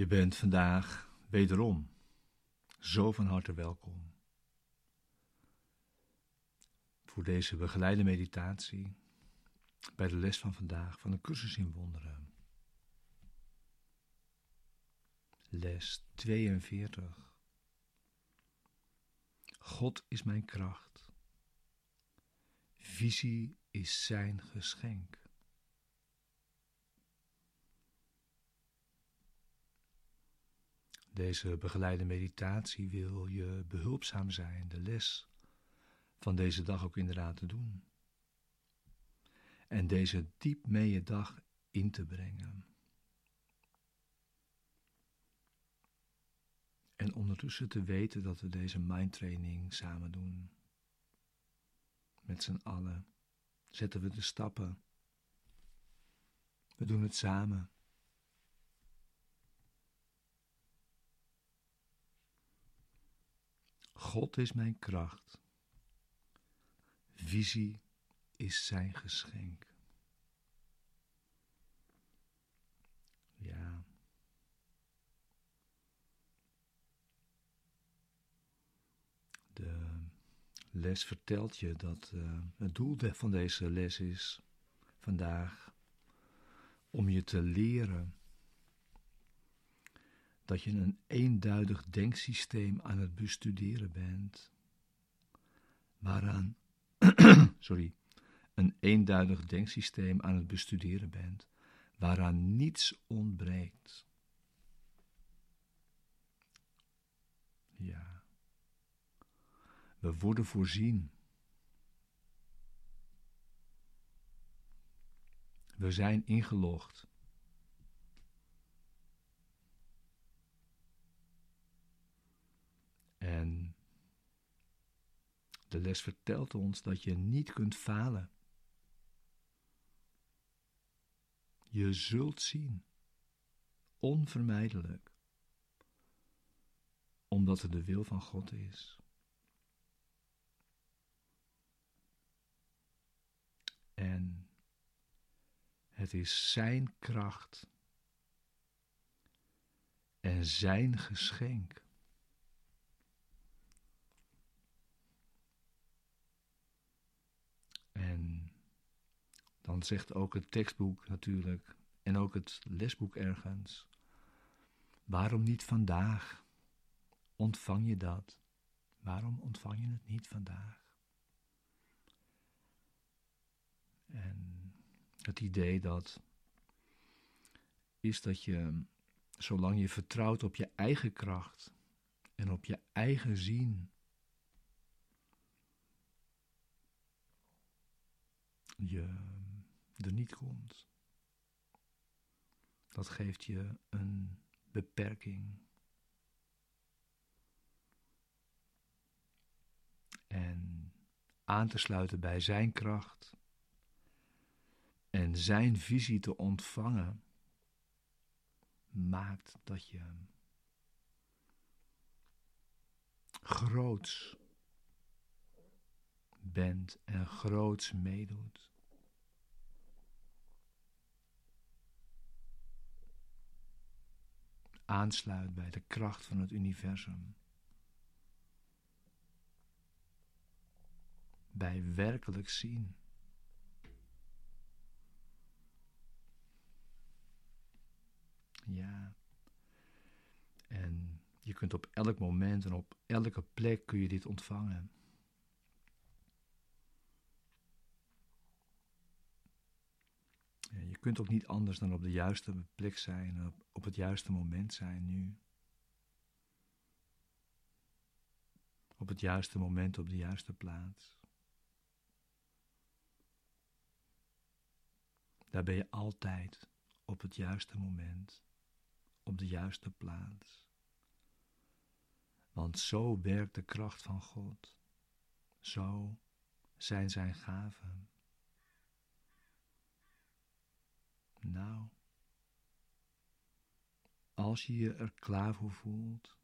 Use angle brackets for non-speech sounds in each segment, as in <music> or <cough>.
Je bent vandaag wederom zo van harte welkom voor deze begeleide meditatie bij de les van vandaag van de cursus in wonderen. Les 42. God is mijn kracht. Visie is zijn geschenk. Deze begeleide meditatie wil je behulpzaam zijn de les van deze dag ook inderdaad te doen. En deze diep mee je dag in te brengen. En ondertussen te weten dat we deze mindtraining samen doen. Met z'n allen zetten we de stappen. We doen het samen. God is mijn kracht. Visie is zijn geschenk. Ja. De les vertelt je dat uh, het doel van deze les is vandaag om je te leren dat je een eenduidig denksysteem aan het bestuderen bent, waaraan, <clears throat> sorry, een eenduidig denksysteem aan het bestuderen bent, waaraan niets ontbreekt. Ja, we worden voorzien. We zijn ingelogd. En de les vertelt ons dat je niet kunt falen. Je zult zien, onvermijdelijk, omdat het de wil van God is. En het is Zijn kracht en Zijn geschenk dan zegt ook het tekstboek natuurlijk en ook het lesboek ergens. Waarom niet vandaag? Ontvang je dat? Waarom ontvang je het niet vandaag? En het idee dat is dat je, zolang je vertrouwt op je eigen kracht en op je eigen zien, je er niet komt. Dat geeft je een beperking. En aan te sluiten bij Zijn kracht en Zijn visie te ontvangen, maakt dat je groots bent en groots meedoet. Aansluit bij de kracht van het universum. Bij werkelijk zien. Ja. En je kunt op elk moment en op elke plek kun je dit ontvangen. Je kunt ook niet anders dan op de juiste plek zijn, op, op het juiste moment zijn nu. Op het juiste moment, op de juiste plaats. Daar ben je altijd op het juiste moment, op de juiste plaats. Want zo werkt de kracht van God. Zo zijn zijn gaven. Nou, als je je er klaar voor voelt,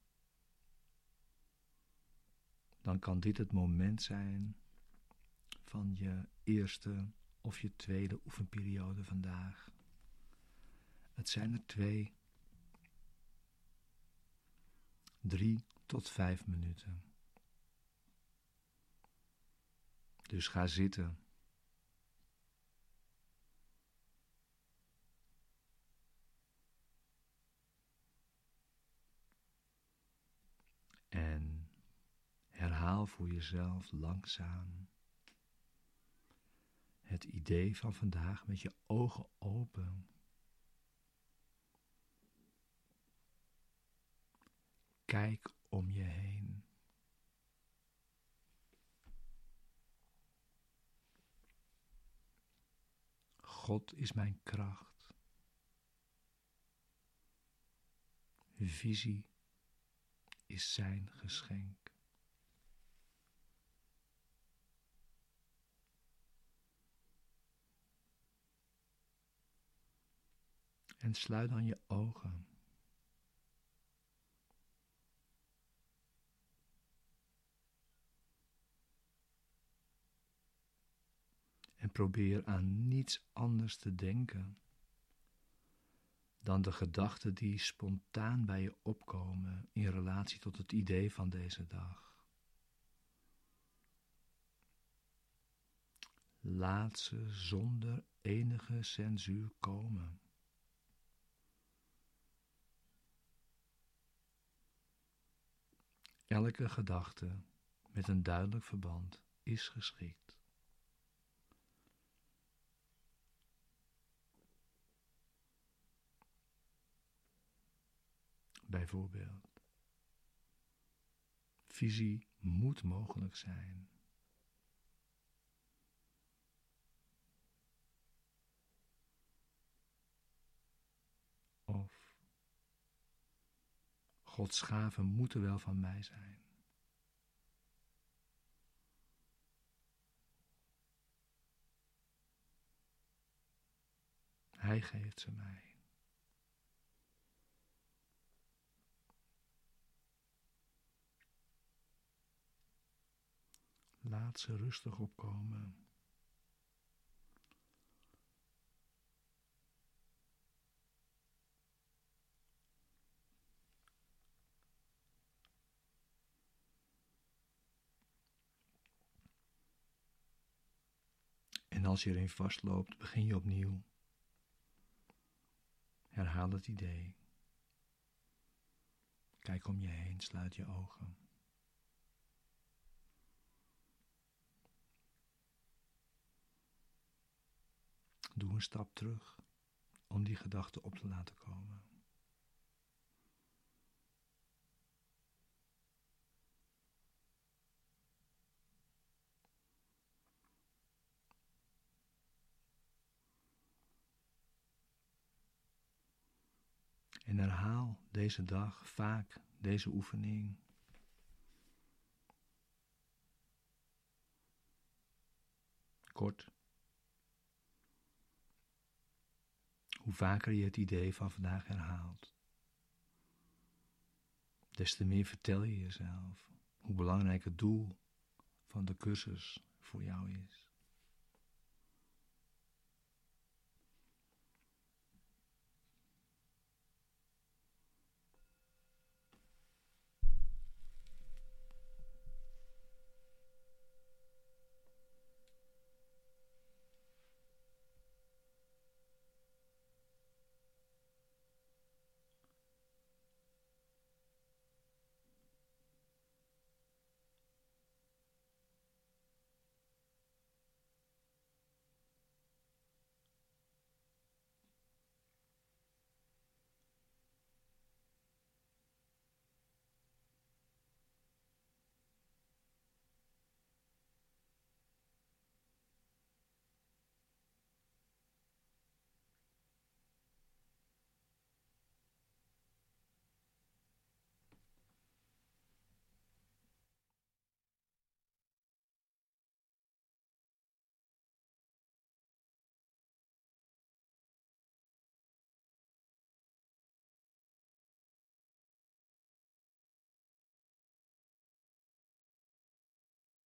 dan kan dit het moment zijn van je eerste of je tweede oefenperiode vandaag. Het zijn er twee. drie tot vijf minuten. Dus ga zitten. En herhaal voor jezelf langzaam het idee van vandaag met je ogen open. Kijk om je heen. God is mijn kracht. Visie is zijn geschenk. En sluit dan je ogen. En probeer aan niets anders te denken dan de gedachten die spontaan bij je opkomen in relatie tot het idee van deze dag. Laat ze zonder enige censuur komen. Elke gedachte met een duidelijk verband is geschikt. Bijvoorbeeld. Visie moet mogelijk zijn. Of Gods gaven moeten wel van mij zijn. Hij geeft ze mij. Laat ze rustig opkomen. En als je erin vastloopt, begin je opnieuw. Herhaal het idee. Kijk om je heen, sluit je ogen. Doe een stap terug om die gedachte op te laten komen. En herhaal deze dag vaak deze oefening. Kort Hoe vaker je het idee van vandaag herhaalt, des te meer vertel je jezelf hoe belangrijk het doel van de cursus voor jou is.